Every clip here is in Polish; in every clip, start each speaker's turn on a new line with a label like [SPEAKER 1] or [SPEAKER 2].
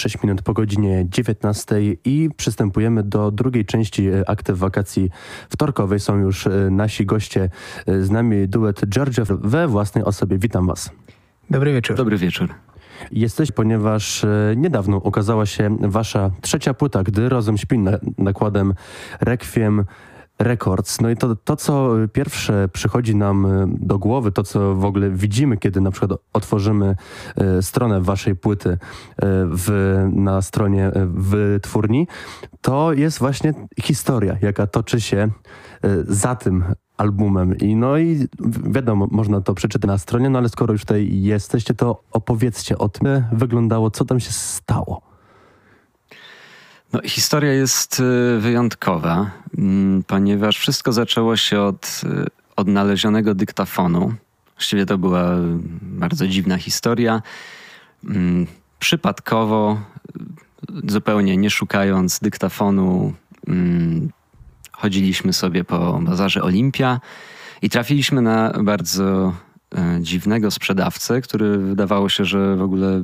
[SPEAKER 1] 6 minut po godzinie 19 i przystępujemy do drugiej części e, aktyw wakacji wtorkowej. Są już e, nasi goście e, z nami, duet Georgia we własnej osobie. Witam Was.
[SPEAKER 2] Dobry wieczór.
[SPEAKER 3] Dobry wieczór.
[SPEAKER 1] Jesteś, ponieważ niedawno ukazała się wasza trzecia płyta, gdy Rozum śpi nakładem Requiem Records. No i to, to, co pierwsze przychodzi nam e, do głowy, to, co w ogóle widzimy, kiedy na przykład otworzymy e, stronę waszej płyty e, w, na stronie wytwórni, to jest właśnie historia, jaka toczy się za tym albumem. I no i wiadomo, można to przeczytać na stronie, no ale skoro już tutaj jesteście, to opowiedzcie o tym, wyglądało, co tam się stało.
[SPEAKER 3] No, historia jest y, wyjątkowa, mm, ponieważ wszystko zaczęło się od y, odnalezionego dyktafonu. Właściwie to była bardzo dziwna historia. Mm, przypadkowo, y, zupełnie nie szukając dyktafonu, mm, chodziliśmy sobie po bazarze Olimpia i trafiliśmy na bardzo dziwnego sprzedawcę, który wydawało się, że w ogóle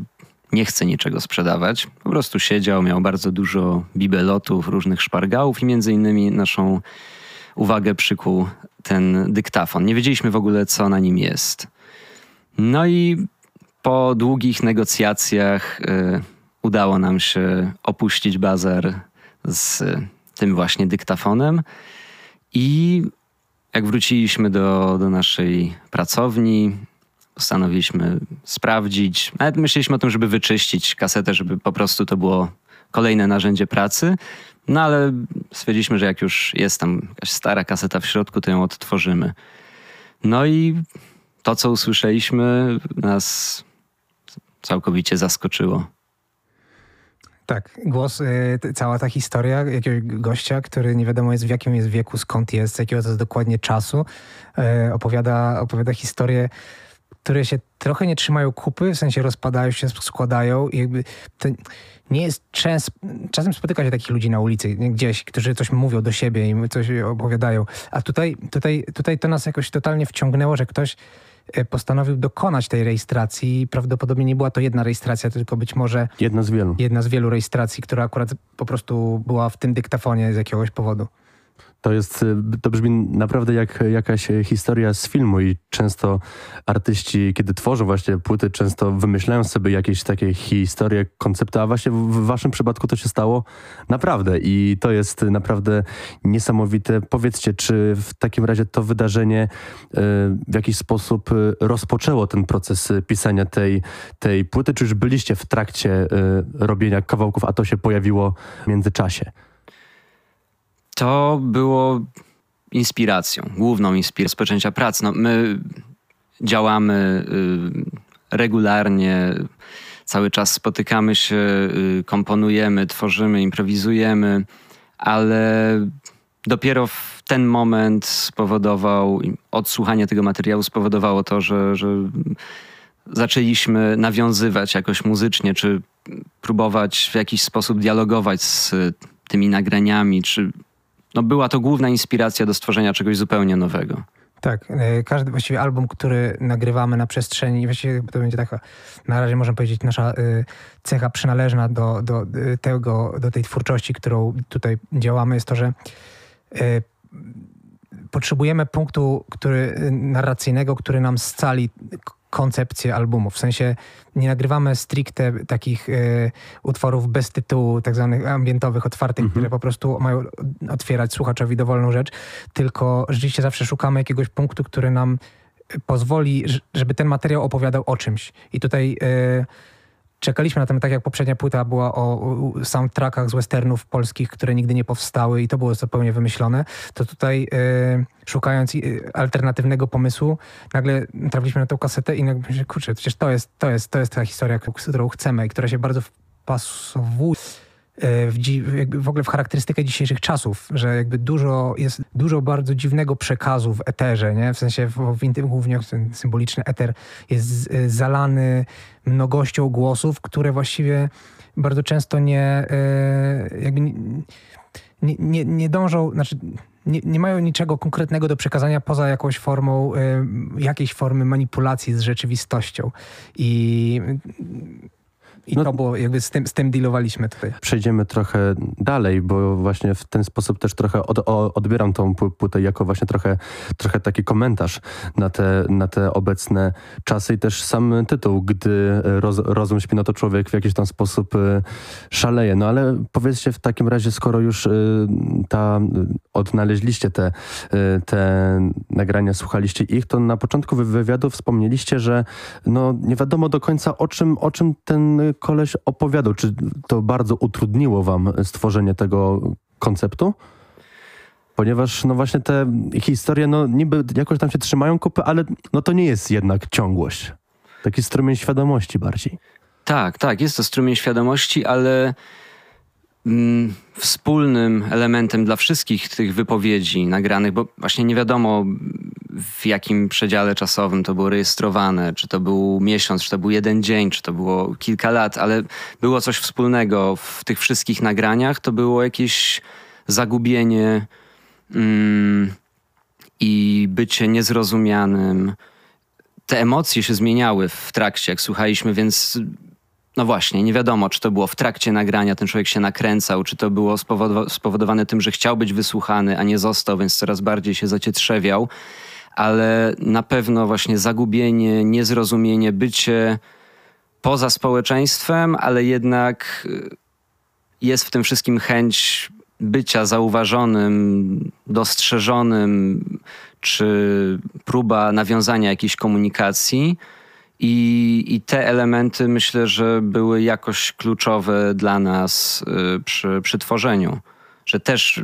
[SPEAKER 3] nie chce niczego sprzedawać. Po prostu siedział, miał bardzo dużo bibelotów, różnych szpargałów i między innymi naszą uwagę przykuł ten dyktafon. Nie wiedzieliśmy w ogóle, co na nim jest. No i po długich negocjacjach y, udało nam się opuścić bazar z tym właśnie dyktafonem i jak wróciliśmy do, do naszej pracowni, postanowiliśmy sprawdzić. Nawet myśleliśmy o tym, żeby wyczyścić kasetę, żeby po prostu to było kolejne narzędzie pracy. No ale stwierdziliśmy, że jak już jest tam jakaś stara kaseta w środku, to ją odtworzymy. No i to, co usłyszeliśmy, nas całkowicie zaskoczyło.
[SPEAKER 2] Tak, głos, y, cała ta historia jakiegoś gościa, który nie wiadomo jest w jakim jest wieku, skąd jest, z jakiego to jest dokładnie czasu, y, opowiada, opowiada historię które się trochę nie trzymają kupy, w sensie rozpadają się, składają i jakby to nie jest często, czasem spotyka się takich ludzi na ulicy, gdzieś, którzy coś mówią do siebie i coś opowiadają, a tutaj, tutaj, tutaj to nas jakoś totalnie wciągnęło, że ktoś e, postanowił dokonać tej rejestracji. Prawdopodobnie nie była to jedna rejestracja, tylko być może
[SPEAKER 1] jedna z wielu.
[SPEAKER 2] Jedna z wielu rejestracji, która akurat po prostu była w tym dyktafonie z jakiegoś powodu.
[SPEAKER 1] To jest, y, to brzmi naprawdę jak jakaś historia z filmu i często artyści, kiedy tworzą właśnie płyty, często wymyślają sobie jakieś takie historie, koncepty, a właśnie w waszym przypadku to się stało naprawdę i to jest naprawdę niesamowite. Powiedzcie, czy w takim razie to wydarzenie y, w jakiś sposób y, rozpoczęło ten proces pisania tej, tej płyty, czy już byliście w trakcie robienia kawałków, a to się pojawiło w międzyczasie?
[SPEAKER 3] To było inspiracją, główną inspiracją rozpoczęcia pracy. No, my działamy y, regularnie, cały czas spotykamy się, y, komponujemy, tworzymy, improwizujemy, ale dopiero w ten moment spowodował, odsłuchanie tego materiału spowodowało to, że, że zaczęliśmy nawiązywać jakoś muzycznie, czy próbować w jakiś sposób dialogować z tymi nagraniami, czy no była to główna inspiracja do stworzenia czegoś zupełnie nowego.
[SPEAKER 2] Tak, e, każdy właściwie album, który nagrywamy na przestrzeni, właściwie to będzie taka, na razie można powiedzieć, nasza e, cecha przynależna do, do, e, tego, do tej twórczości, którą tutaj działamy, jest to, że potrzebujemy punktu który, narracyjnego, który nam scali koncepcję albumu. W sensie nie nagrywamy stricte takich y, utworów bez tytułu, tak zwanych ambientowych, otwartych, mhm. które po prostu mają otwierać słuchaczowi dowolną rzecz, tylko rzeczywiście zawsze szukamy jakiegoś punktu, który nam pozwoli, żeby ten materiał opowiadał o czymś. I tutaj y, czekaliśmy na tym, tak jak poprzednia płyta była o soundtrackach z westernów polskich, które nigdy nie powstały i to było zupełnie wymyślone, to tutaj y, szukając y, alternatywnego pomysłu, nagle trafiliśmy na tą kasetę i nagle, kurczę, przecież to jest, to jest, to jest ta historia, którą chcemy i która się bardzo wpasowuje w, w, ogóle w charakterystykę dzisiejszych czasów, że jakby dużo jest dużo bardzo dziwnego przekazu w eterze, nie? w sensie w, w głównie ten symboliczny eter jest e, zalany mnogością głosów, które właściwie bardzo często nie e, jakby nie, nie, nie dążą, znaczy nie, nie, mają niczego konkretnego do przekazania poza jakąś formą, jakiejś formy manipulacji z rzeczywistością. I I
[SPEAKER 1] No-
[SPEAKER 2] to było, jakby z tym, z tym dealowaliśmy tutaj.
[SPEAKER 1] Przejdziemy trochę dalej, bo właśnie w ten sposób też trochę od, o, odbieram tą pł- płytę jako właśnie trochę, trochę taki komentarz na te, na te obecne czasy i też sam tytuł, gdy roz, rozum śpi, no to człowiek w jakiś tam sposób y, szaleje. No ale powiedzcie w takim razie, skoro już y, ta, y, odnaleźliście te, te nagrania, słuchaliście ich, to na początku wy- wywiadu wspomnieliście, że no nie wiadomo do końca o czym, o czym ten koleś opowiadał. Czy to bardzo utrudniło wam stworzenie tego konceptu? Ponieważ no właśnie te historie no niby jakoś tam się trzymają kupy, ale no to nie jest jednak ciągłość. Taki strumień świadomości bardziej.
[SPEAKER 3] Tak, tak, jest to strumień świadomości, ale mm, wspólnym elementem dla wszystkich tych wypowiedzi nagranych, bo właśnie nie wiadomo w jakim przedziale czasowym to było rejestrowane, czy to był miesiąc, czy to był jeden dzień, czy to było kilka lat, ale było coś wspólnego w tych wszystkich nagraniach, to było jakieś zagubienie mm, i bycie niezrozumianym. Te emocje się zmieniały w trakcie, jak słuchaliśmy, więc no właśnie, nie wiadomo, czy to było w trakcie nagrania, ten człowiek się nakręcał, czy to było spowodowa- spowodowane tym, że chciał być wysłuchany, a nie został, więc coraz bardziej się zacietrzewiał. Ale na pewno właśnie zagubienie, niezrozumienie, bycie poza społeczeństwem, ale jednak y, jest w tym wszystkim chęć bycia zauważonym, dostrzeżonym, czy próba nawiązania jakiejś komunikacji. I, I te elementy myślę, że były jakoś kluczowe dla nas y, przy, przy tworzeniu. Że też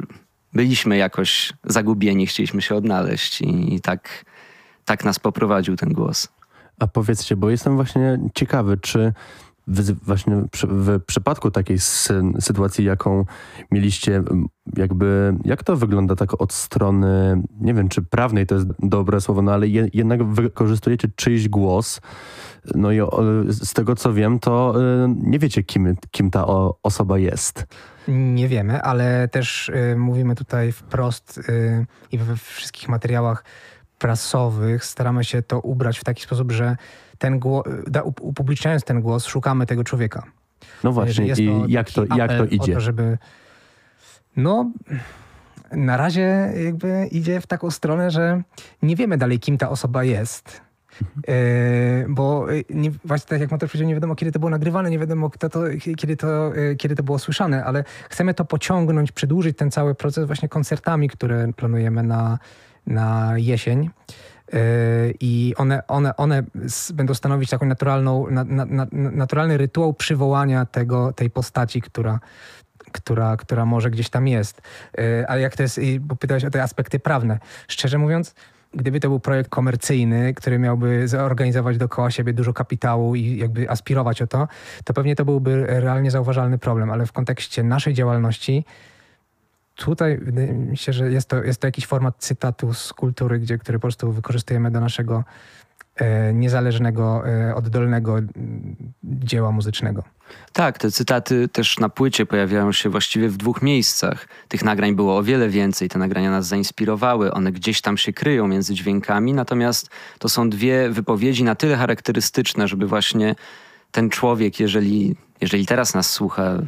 [SPEAKER 3] byliśmy jakoś zagubieni, chcieliśmy się odnaleźć i, i tak, tak nas poprowadził ten głos.
[SPEAKER 1] A powiedzcie, bo jestem właśnie ciekawy, czy w, właśnie przy, w przypadku takiej sy, sytuacji, jaką mieliście, jakby, jak to wygląda tak od strony, nie wiem, czy prawnej to jest dobre słowo, no ale je, jednak wykorzystujecie czyjś głos, no i o, z tego co wiem, to y, nie wiecie, kim, kim ta o, osoba jest.
[SPEAKER 2] Nie wiemy, ale też y, mówimy tutaj wprost y, i we wszystkich materiałach prasowych staramy się to ubrać w taki sposób, że ten głos, upubliczniając ten głos, szukamy tego człowieka.
[SPEAKER 1] No właśnie, i jak to, jak to idzie?
[SPEAKER 2] To, żeby... No, na razie jakby idzie w taką stronę, że nie wiemy dalej, kim ta osoba jest. E, bo e, nie, właśnie tak jak Mateusz powiedział, nie wiadomo kiedy to było nagrywane, nie wiadomo kto to, kiedy, to, e, kiedy to było słyszane, ale chcemy to pociągnąć, przedłużyć ten cały proces właśnie koncertami, które planujemy na, na jesień. I one, one, one będą stanowić taką naturalną, na, na, na, naturalny rytuał przywołania tego, tej postaci, która, która, która może gdzieś tam jest. Ale jak to jest, bo pytałeś o te aspekty prawne. Szczerze mówiąc, gdyby to był projekt komercyjny, który miałby zorganizować dookoła siebie dużo kapitału i jakby aspirować o to, to pewnie to byłby realnie zauważalny problem, ale w kontekście naszej działalności tutaj wydaje mi się, że jest to, jest to jakiś format cytatu z kultury, gdzie, który po prostu wykorzystujemy do naszego niezależnego, e, oddolnego dzieła muzycznego.
[SPEAKER 3] Tak, te cytaty też na płycie pojawiają się właściwie w dwóch miejscach. Tych nagrań było o wiele więcej, te nagrania nas zainspirowały, one gdzieś tam się kryją między dźwiękami, natomiast to są dwie wypowiedzi na tyle charakterystyczne, żeby właśnie ten człowiek, jeżeli, jeżeli teraz nas słucha,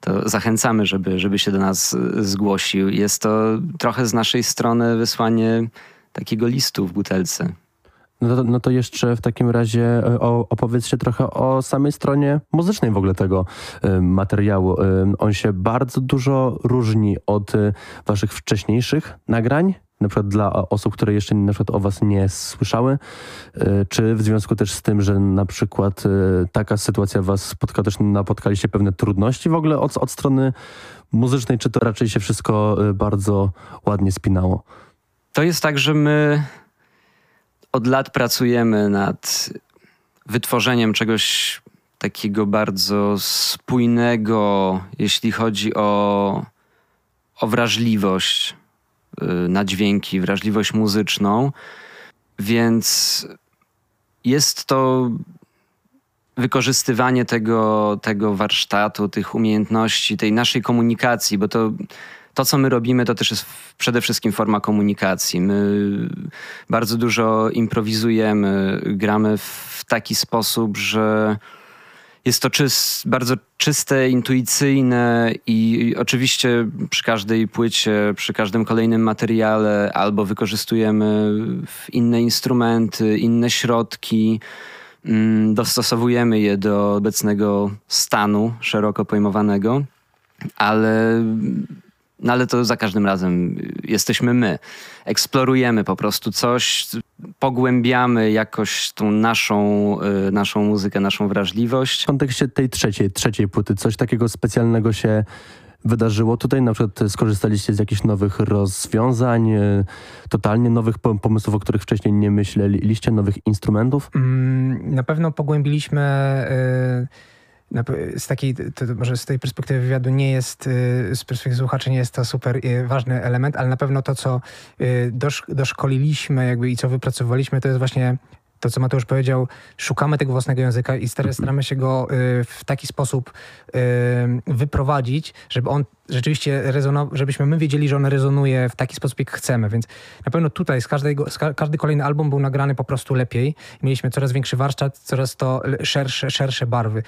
[SPEAKER 3] to zachęcamy, żeby, żeby się do nas y, zgłosił. Jest to trochę z naszej strony wysłanie takiego listu w butelce.
[SPEAKER 1] No to, no to jeszcze w takim razie e, o, opowiedzcie trochę o samej stronie muzycznej w ogóle tego e, materiału. E, On się bardzo dużo różni od e, waszych wcześniejszych nagrań, na przykład dla osób, które jeszcze na przykład o was nie słyszały, czy w związku też z tym, że na przykład taka sytuacja was spotkała, też napotkaliście pewne trudności w ogóle od, od strony muzycznej, czy to raczej się wszystko bardzo ładnie spinało?
[SPEAKER 3] To jest tak, że my od lat pracujemy nad wytworzeniem czegoś takiego bardzo spójnego, jeśli chodzi o, o wrażliwość y, na dźwięki, wrażliwość muzyczną. Więc jest to wykorzystywanie tego, tego warsztatu, tych umiejętności, tej naszej komunikacji, bo to to, co my robimy, to też jest przede wszystkim forma komunikacji. My bardzo dużo improwizujemy, gramy w taki sposób, że jest to czyst, bardzo czyste, intuicyjne i oczywiście przy każdej płycie, przy każdym kolejnym materiale albo wykorzystujemy inne instrumenty, inne środki, mm, dostosowujemy je do obecnego stanu szeroko pojmowanego, ale no ale to za każdym razem jesteśmy my. Eksplorujemy po prostu coś, pogłębiamy jakoś tą naszą, y, naszą muzykę, naszą wrażliwość.
[SPEAKER 1] W kontekście tej trzeciej, trzeciej płyty coś takiego specjalnego się wydarzyło tutaj? Na przykład skorzystaliście z jakichś nowych rozwiązań, y, totalnie nowych pomysłów, o których wcześniej nie myśleliście, nowych instrumentów?
[SPEAKER 2] Mm, na pewno pogłębiliśmy y, z takiej, to może z tej perspektywy wywiadu nie jest, y, z perspektywy słuchaczy nie jest to super y, ważny element, ale na pewno to, co y, doszkoliliśmy jakby i co wypracowaliśmy, to jest właśnie to, co Mateusz powiedział, szukamy tego własnego języka i staramy się go w taki sposób wyprowadzić, żeby on rzeczywiście rezonował, żebyśmy my wiedzieli, że on rezonuje w taki sposób, jak chcemy. Więc na pewno tutaj z każdego, z ka każdy kolejny album był nagrany po prostu lepiej. Mieliśmy coraz większy warsztat, coraz to szersze, szersze barwy.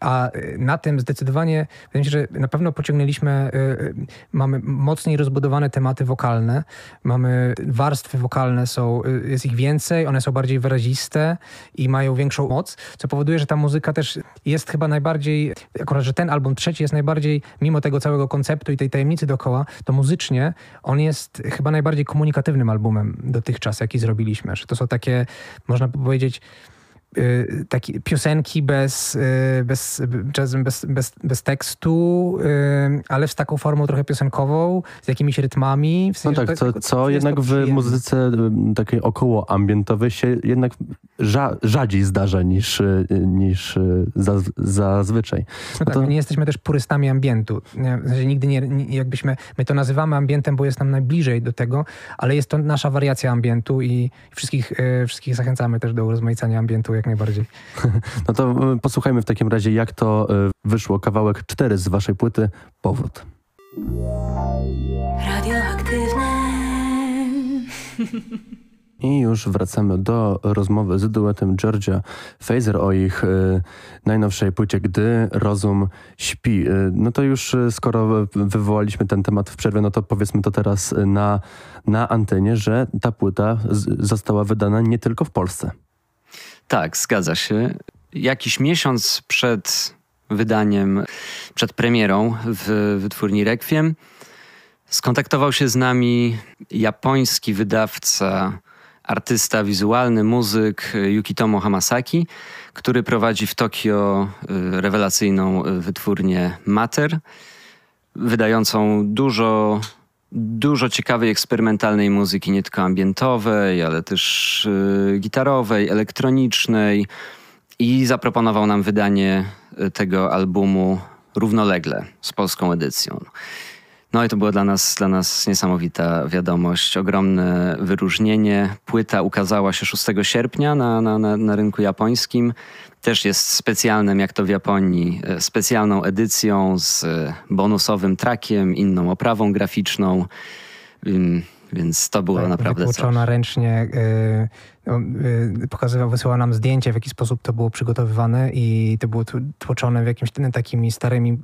[SPEAKER 2] A na tym zdecydowanie, wydaje mi się, że na pewno pociągnęliśmy, y, y, mamy mocniej rozbudowane tematy wokalne, mamy warstwy wokalne, są, y, jest ich więcej, one są bardziej wyraziste i mają większą moc, co powoduje, że ta muzyka też jest chyba najbardziej, akurat, że ten album trzeci jest najbardziej, mimo tego całego konceptu i tej tajemnicy dookoła, to muzycznie on jest chyba najbardziej komunikatywnym albumem dotychczas, jaki zrobiliśmy. Że to są takie, można powiedzieć, Y, takie piosenki bez, y, bez, bez, bez, bez tekstu, y, ale z taką formą trochę piosenkową, z jakimiś rytmami.
[SPEAKER 1] W sensie, no tak, co, co jednak w muzyce takiej około ambientowej się jednak rza, rzadziej zdarza niż, niż zaz, zazwyczaj.
[SPEAKER 2] No, no tak, to... nie jesteśmy też purystami ambientu. W sensie nigdy nie, jakbyśmy, my to nazywamy ambientem, bo jest nam najbliżej do tego, ale jest to nasza wariacja ambientu i wszystkich, wszystkich zachęcamy też do urozmaicania ambientu jak najbardziej.
[SPEAKER 1] No to e, posłuchajmy w takim razie, jak to e, wyszło. Kawałek 4 z waszej płyty Powrót. Radioaktywne. I już wracamy do rozmowy z duetem Georgia Fazer o ich y, najnowszej płycie Gdy Rozum Śpi. Y, no to już y, skoro wywołaliśmy ten temat w przerwie, no to powiedzmy to teraz na, na antenie, że ta płyta z, została wydana nie tylko w Polsce.
[SPEAKER 3] Tak, zgadza się. Jakiś miesiąc przed wydaniem, przed premierą w wytwórni Requiem skontaktował się z nami japoński wydawca, artysta wizualny, muzyk Yukitomo Hamasaki, który prowadzi w Tokio y, rewelacyjną wytwórnię Mater, wydającą dużo dużo ciekawej eksperymentalnej muzyki, nie tylko ambientowej, ale też y, gitarowej, elektronicznej i zaproponował nam wydanie y, tego albumu równolegle z polską edycją. No i to była dla nas, dla nas niesamowita wiadomość, ogromne wyróżnienie. Płyta ukazała się 6 sierpnia na, na, na, na rynku japońskim. Też jest specjalnym, jak to w Japonii, e, specjalną edycją z e, bonusowym trakiem, inną oprawą graficzną. Więc to było tak, naprawdę
[SPEAKER 2] Wytłoczona ręcznie, yy, pokazywał, wysyłał nam zdjęcie, w jaki sposób to było przygotowywane i to było tłoczone w jakimś takimi starymi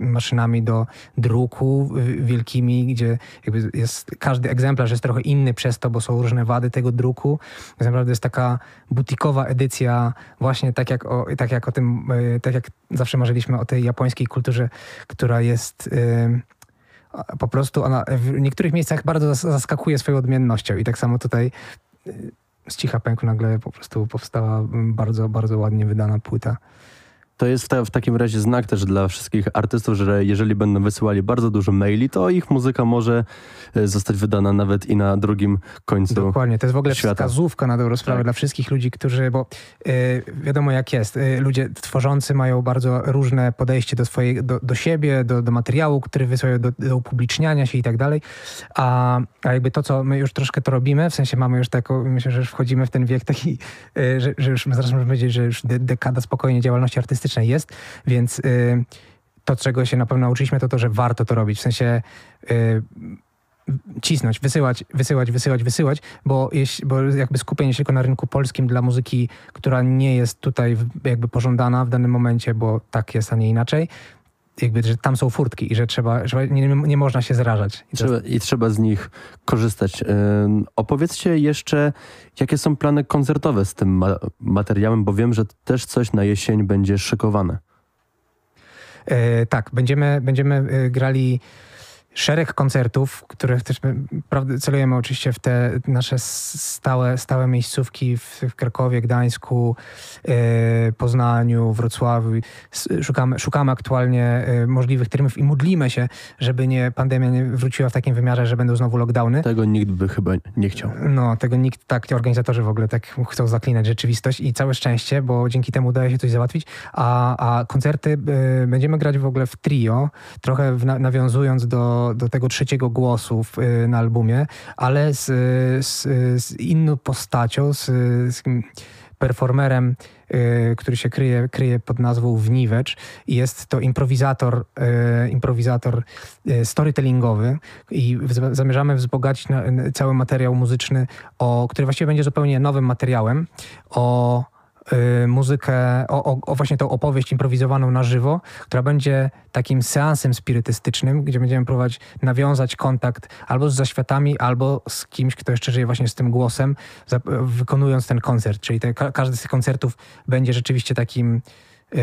[SPEAKER 2] yy, maszynami do druku yy, wielkimi, gdzie jakby jest, każdy egzemplarz jest trochę inny przez to, bo są różne wady tego druku. Więc naprawdę jest taka butikowa edycja właśnie tak jak o, tak jak o tym, tak jak zawsze marzyliśmy o tej japońskiej kulturze, która jest po prostu ona w niektórych miejscach bardzo zaskakuje swoją odmiennością i tak samo tutaj y, z cicha pęku nagle po prostu powstała bardzo, bardzo ładnie wydana płyta.
[SPEAKER 1] To jest w, ta, w, takim razie znak też dla wszystkich artystów, że jeżeli będą wysyłali bardzo dużo maili, to ich muzyka może e, zostać wydana nawet i na drugim końcu
[SPEAKER 2] Dokładnie, to jest w ogóle
[SPEAKER 1] świata.
[SPEAKER 2] wskazówka na dobrą sprawę tak. dla wszystkich ludzi, którzy, bo yy, wiadomo jak jest, yy, ludzie tworzący mają bardzo różne podejście do, swojej, do, do siebie, do, do materiału, który wysyłają, do, do upubliczniania się i tak dalej, a, a jakby to, co my już troszkę to robimy, w sensie mamy już taką, myślę, że już wchodzimy w ten wiek taki, yy, że, że już zaraz możemy powiedzieć, że już de dekada spokojnie działalności artystycznej jest, więc y, to, czego się na pewno nauczyliśmy, to to, że warto to robić. W sensie y, cisnąć, wysyłać, wysyłać, wysyłać, wysyłać, bo, jeś, bo jakby skupienie się tylko na rynku polskim dla muzyki, która nie jest tutaj jakby pożądana w danym momencie, bo tak jest, a nie inaczej, jakby, że tam są furtki i że trzeba, że nie, nie można się zrażać. I
[SPEAKER 1] Trzeba, I trzeba z nich korzystać. Ym, opowiedzcie jeszcze, jakie są plany koncertowe z tym ma- materiałem, bo wiem, że też coś na jesień będzie szykowane.
[SPEAKER 2] E, tak, będziemy, będziemy e, grali szereg koncertów, których też celujemy oczywiście w te nasze stałe, stałe miejscówki w, w Krakowie, Gdańsku, e, Poznaniu, Wrocławiu. Szukamy, szukamy aktualnie e, możliwych terminów i modlimy się, żeby nie pandemia nie wróciła w takim wymiarze, że będą znowu lockdowny.
[SPEAKER 1] Tego nikt by chyba nie chciał.
[SPEAKER 2] No, tego nikt, tak, organizatorzy w ogóle tak chcą zaklinać rzeczywistość i całe szczęście, bo dzięki temu udaje się coś załatwić, a, a koncerty y, będziemy grać w ogóle w trio, trochę w, na, nawiązując do, do tego trzeciego głosu w, y, na albumie, ale z, z, z inną postacią, z, z performerem, y, który się kryje, kryje pod nazwą Wniwecz. Jest to improwizator, y, improwizator storytellingowy i zamierzamy wzbogacić cały materiał muzyczny, o, który właściwie będzie zupełnie nowym materiałem, o muzykę, o, o, właśnie tą opowieść improwizowaną na żywo, która będzie takim seansem spirytystycznym, gdzie będziemy próbować nawiązać kontakt albo z zaświatami, albo z kimś, kto jeszcze żyje właśnie z tym głosem, wykonując ten koncert. Czyli te, ka- każdy z tych koncertów będzie rzeczywiście takim y,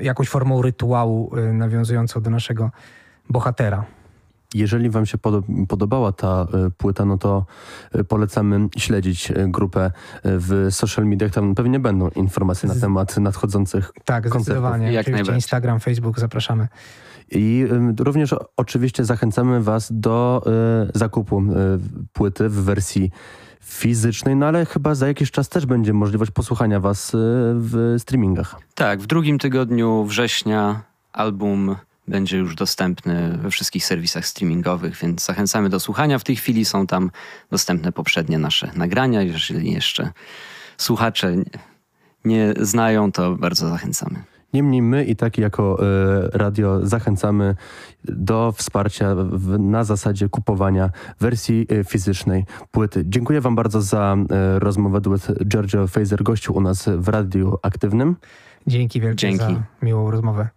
[SPEAKER 2] jakąś formą rytuału y, nawiązującą do naszego bohatera.
[SPEAKER 1] Jeżeli wam się podo- podobała ta y, płyta, no to y, polecamy śledzić y, grupę w social mediach. Tam pewnie będą informacje na temat nadchodzących
[SPEAKER 2] Tak,
[SPEAKER 1] koncertów.
[SPEAKER 2] zdecydowanie.
[SPEAKER 3] Jak najbardziej.
[SPEAKER 2] Instagram, Facebook, zapraszamy.
[SPEAKER 1] I również oczywiście zachęcamy Was do zakupu płyty w wersji fizycznej, no ale chyba za jakiś czas też będzie możliwość posłuchania Was w streamingach.
[SPEAKER 3] Tak, w drugim tygodniu września album będzie już dostępny we wszystkich serwisach streamingowych, więc zachęcamy do słuchania. W tej chwili są tam dostępne poprzednie nasze nagrania. Jeżeli jeszcze słuchacze nie- znają, to bardzo zachęcamy.
[SPEAKER 1] Niemniej my i tak jako y, radio zachęcamy do wsparcia w, na zasadzie kupowania wersji y, fizycznej płyty. Dziękuję Wam bardzo za y, rozmowę. Duet Giorgio Fazer gościu u nas w Radiu Aktywnym.
[SPEAKER 2] Dzięki wielkie
[SPEAKER 3] Dzięki.
[SPEAKER 2] za miłą rozmowę.